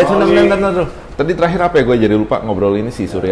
Eh, sebentar, sebentar, sebentar, Tadi terakhir apa ya? Gue jadi lupa ngobrol ini si Surya.